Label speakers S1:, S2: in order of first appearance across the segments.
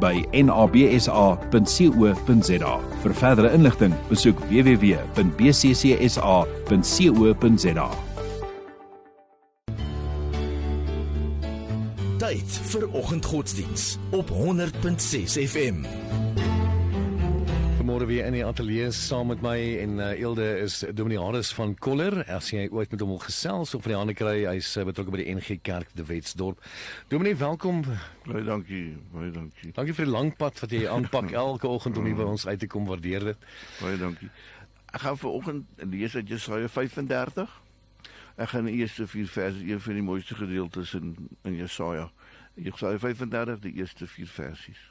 S1: by nabsa.co.za. Vir verdere inligting, besoek www.bccsa.co.za.
S2: Tyd vir oggendgodsdiens op 100.6 FM.
S3: Môre weer in die ateljee saam met my en uh, Eelde is Dominee Harris van Koller. As jy ooit met hom wil gesels of van die hande kry, hy's uh, betrokke by die NG Kerk de Wetsdorp. Dominee, welkom.
S4: Baie dankie, baie dankie.
S3: Dankie vir die lang pad wat jy aanpak elke oggend om hier by ons uit te kom. Waardeer dit.
S4: Baie dankie. Ek gaan vanoggend lees uit Jesaja 35. Ek gaan die eerste 4 verse, een van die mooiste gedeeltes in in Jesaja. Jesaja 35, die eerste 4 versies.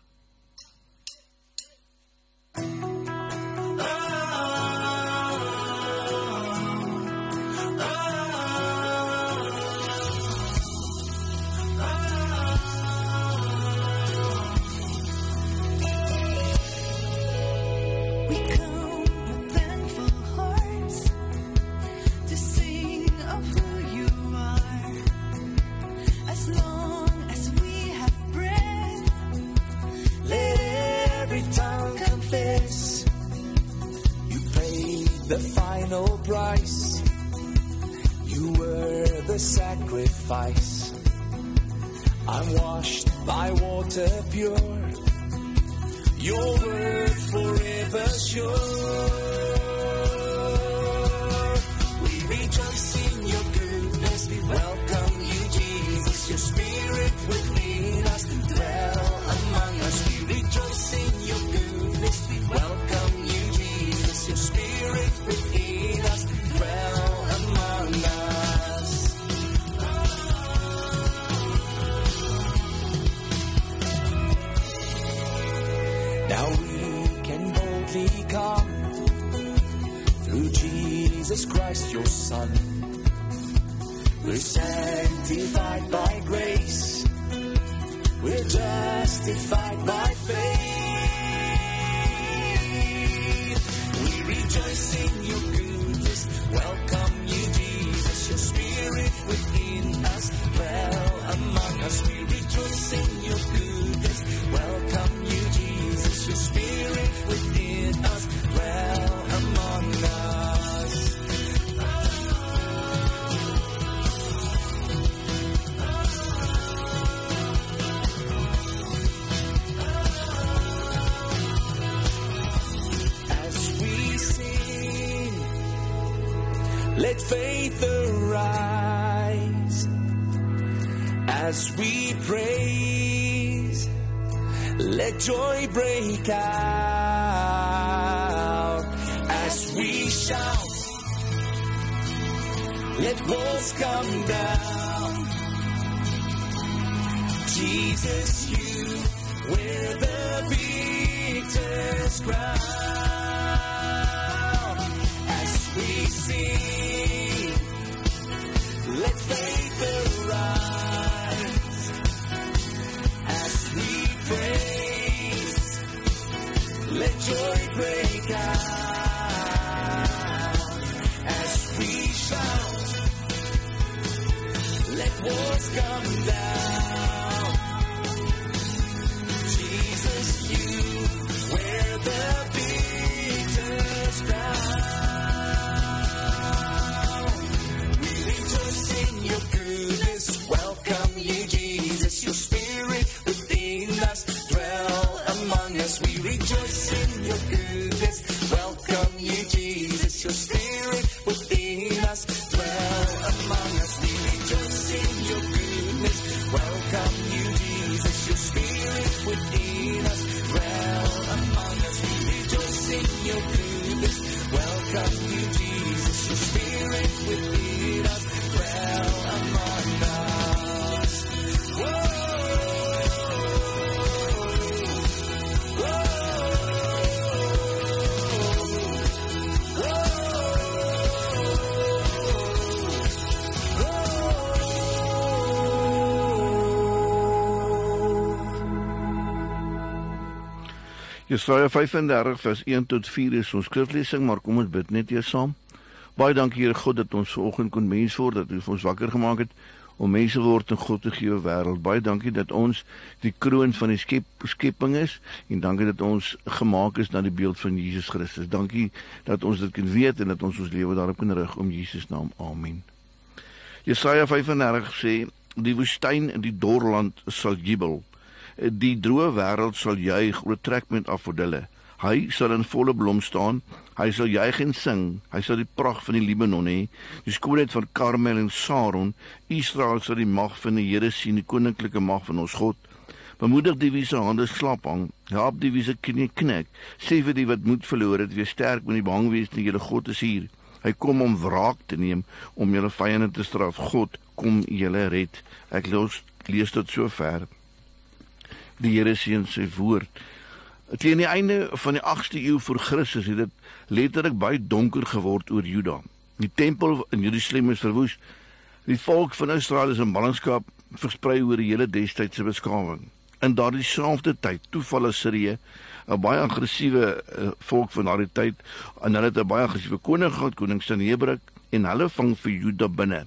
S5: The final price. You were the sacrifice. I'm washed by water pure. Your word forever sure. Jesus Christ, your Son. We're sanctified by grace. We're justified by faith. We rejoice in Let faith arise as we praise. Let joy break out as we shout. Let walls come down. Jesus, you wear the victor's crown. Let's take the as we praise. Let joy break out. Within us. Dwell among us. Rejoice in your goodness. Welcome
S4: Jesaja 35 vers 1 tot 4 is ons skriflesing, maar kom ons bid net eers saam. Baie dankie Here God dat ons vanoggend kon mens word, dat U ons wakker gemaak het om mense word in God te gee wêreld. Baie dankie dat ons die kroon van die skep skepping is en dankie dat ons gemaak is na die beeld van Jesus Christus. Dankie dat ons dit kan weet en dat ons ons lewe daarop kan rig om Jesus naam. Amen. Jesaja 35 sê die woestyn en die dorland sal jubel. Die droë wêreld sal juig oor trekment afvoordele. Hy sal in volle blom staan. Hy sal juig en sing. Hy sal die pragt van die Libanon hê, die skoonheid van Karmel en Saron. Israel sal die mag van die Here sien, die koninklike mag van ons God. Bemoedig die wie se hande slap hang, help die wie se knie knik. Sê vir die wat moed verloor het, wees sterk, moenie bang wees nie, julle God is hier. Hy kom om wraak te neem, om julle vyande te straf. God kom julle red. Ek los, lees tot sover. Die Here seën sy woord. Teen die einde van die 8ste eeu voor Christus het dit letterlik baie donker geword oor Juda. Die tempel in Jerusalem is verwoes. Die volk van Israel is in ballingskap versprei oor die hele destydse beskawing. In daardie selfde tyd toeval Assirië 'n baie aggressiewe uh, volk van daardie tyd en hulle het 'n baie aggressiewe koning gehad, koning Sanherib en hulle vang vir Juda binne.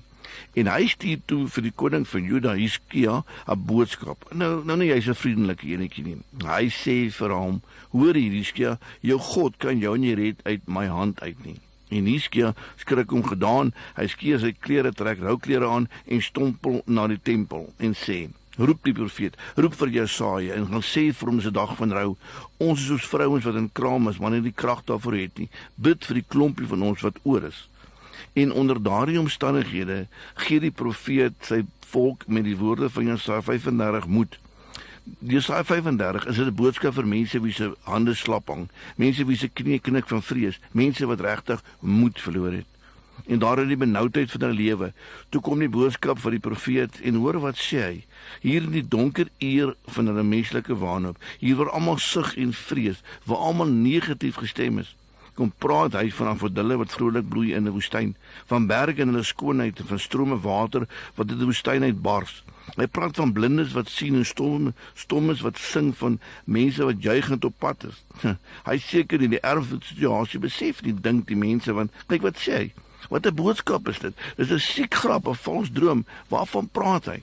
S4: En hy stuur toe vir die koning van Juda, Hiskia, 'n boodskap. Nou nou nie hy's 'n vriendelike enetjie nie. Hy sê vir hom: "Hoor hier, Hiskia, jou God kan jou nie red uit my hand uit nie." En Hiskia skrik hom gedaan. Hy skeer sy klere, trek rouklere aan en stompel na die tempel en sê: roep die profeet, roep vir Jesaja en gaan sê vir hom se dag van rou. Ons is soos vrouens wat in kraam is, wanneer die krag daarvoor het nie. Bid vir die klompie van ons wat oor is. En onder daardie omstandighede gee die profeet sy volk met die woorde van Jesaja 35 moed. Jesaja 35 is 'n boodskap vir mense wie se hande slap hang, mense wie se knie knik van vrees, mense wat regtig moed verloor het. En daar in die benoudheid van hulle lewe, toe kom die boodskap van die profeet en hoor wat sê hy. Hier in die donker uur van hulle menslike wanhoop, hier waar almal sug en vrees, waar almal negatief gestem is, kom praat hy van afdille wat vrolik bloei in 'n woestyn, van berge en hulle skoonheid en van strome water wat uit die woestyn uitbars. Hy praat van blindes wat sien en stom stommes wat sing van mense wat juigend op pad is. Hy seker in die erfde situasie besef nie dink die mense want kyk wat sê hy. Wat 'n boodskap is dit? Dis 'n siek grap, 'n vals droom. Waarvan praat hy?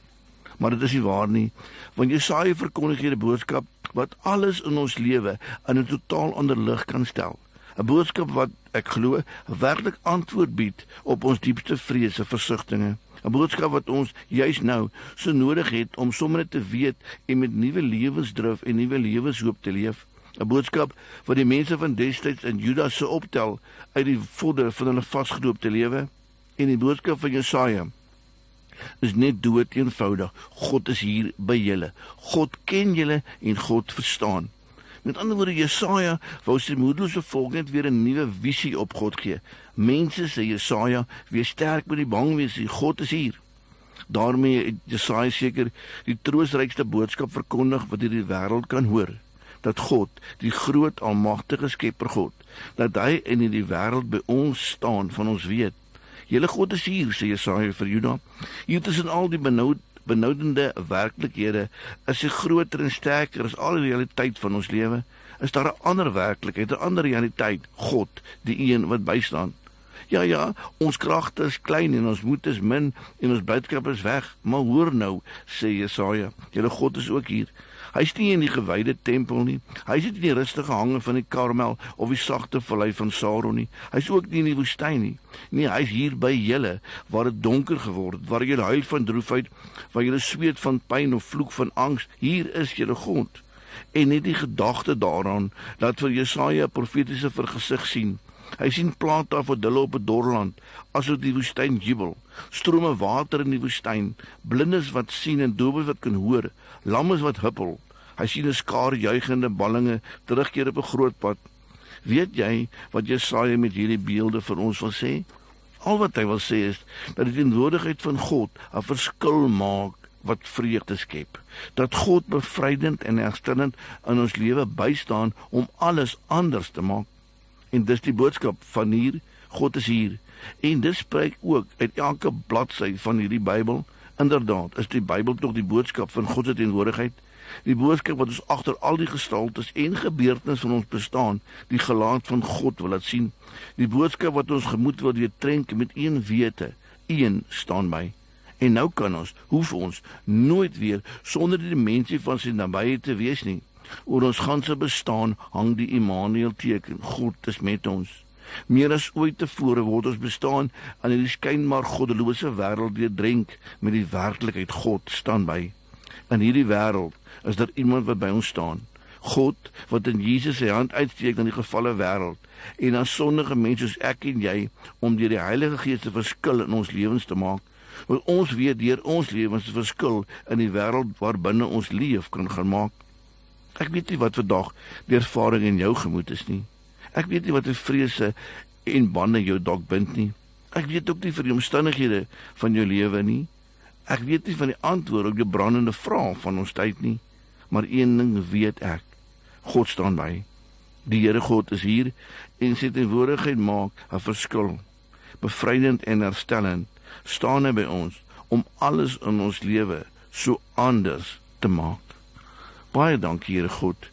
S4: Maar dit is nie waar nie. Want Jesaja verkondig hier 'n boodskap wat alles in ons lewe in 'n totaal ander lig kan stel. 'n Boodskap wat ek glo werklik antwoord bied op ons diepste vrese, versigtings. 'n Boodskap wat ons juis nou so nodig het om sommer te weet en met nuwe lewensdrif en nuwe lewenshoop te leef. 'n boodskap wat die mense van destyds in Juda se optel uit die vodder van hulle vasgeloopte lewe en die boodskap van Jesaja is net dood eenvoudig. God is hier by julle. God ken julle en God verstaan. Met ander woorde Jesaja wou sy moedelose volk net weer 'n nuwe visie op God gee. Mense sê Jesaja, wees sterk met die bang wees, God is hier. daarmee het Jesaja seker die troosrykste boodskap verkondig wat hierdie wêreld kan hoor dat God, die groot almagtige Skepper God, dat hy in hierdie wêreld by ons staan van ons weet. Julle God is hier, sê Jesaja vir Juda. Hier tussen al die benoud benoudende werklikhede is hy groter en sterker as al die realiteit van ons lewe. Is daar 'n ander werklikheid, 'n ander realiteit, God, die een wat bystaan. Ja ja, ons kragte is klein en ons moed is min en ons boodskap is weg, maar hoor nou, sê Jesaja, julle God is ook hier. Hy's nie in die gewyde tempel nie. Hy sit in die rustige hange van die Karmel of die sagte vallei van Saron nie. Hy's ook nie in die woestyn nie. Nee, hy's hier by julle waar dit donker geword het, waar jy huil van droefheid, waar jy sweet van pyn of vloek van angs. Hier is julle God. En net die gedagte daaraan dat vir Jesaja 'n profetiese vergesig sien. Hy sien plante af wat hulle op 'n dorland, asook die woestyn jubel. Strome water in die woestyn, blindes wat sien en dowes wat kan hoor, lammes wat huppel. Hy sien 'n skaar juigende ballinge terugkeer op 'n groot pad. Weet jy wat Jesaja met hierdie beelde vir ons wil sê? Al wat hy wil sê is dat die teenwoordigheid van God 'n verskil maak wat vreugde skep. Dat God bevrydend en herstellend in ons lewe bystaan om alles anders te maak. En dis die boodskap van hier, God is hier. En dit spreek ook uit elke bladsy van hierdie Bybel. Inderdaad, is die Bybel tog die boodskap van God se teenwoordigheid. Die boodskap wat ons agter al die gestaltes en gebeurtenisse van ons bestaan, die gelaat van God wil laat sien. Die boodskap wat ons gemoed wil deurtrenk met een wete, een staan by. En nou kan ons, hoef ons nooit weer sonder die dimensie van sy nabyheid te wees nie. Oor ons ganse bestaan hang die Immanuel teken. God is met ons. Meer as ooit tevore word ons bestaan aan hierdie skynbaar goddelose wêreld deurdrenk met die werklikheid God staan by. In hierdie wêreld is daar iemand wat by ons staan. God wat in Jesus sy hand uitsteek na die gefalle wêreld en aan sondige mense soos ek en jy om deur die Heilige Gees te verskil in ons lewens te maak. Want ons weet deur ons lewens te verskil in die wêreld waarbinne ons leef kan gaan maak. Ek weet nie wat vandag die ervaring in jou gemoed is nie. Ek weet nie wat 'n vrese en bande jou dalk bind nie. Ek weet ook nie vir die omstandighede van jou lewe nie. Ek weet nie van die antwoorde op die brandende vrae van ons tyd nie. Maar een ding weet ek. God staan by. Die Here God is hier en sy teenwoordigheid maak 'n verskil. Bevrydend en herstellend staan hy by ons om alles in ons lewe so anders te maak. Baie dankie Here God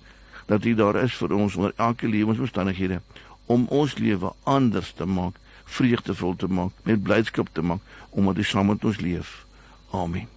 S4: dat U daar is vir ons onder elke lewensomstandighede om ons lewe anders te maak, vreugdevol te maak, met blydskap te maak omdat U saam met ons leef. Amen.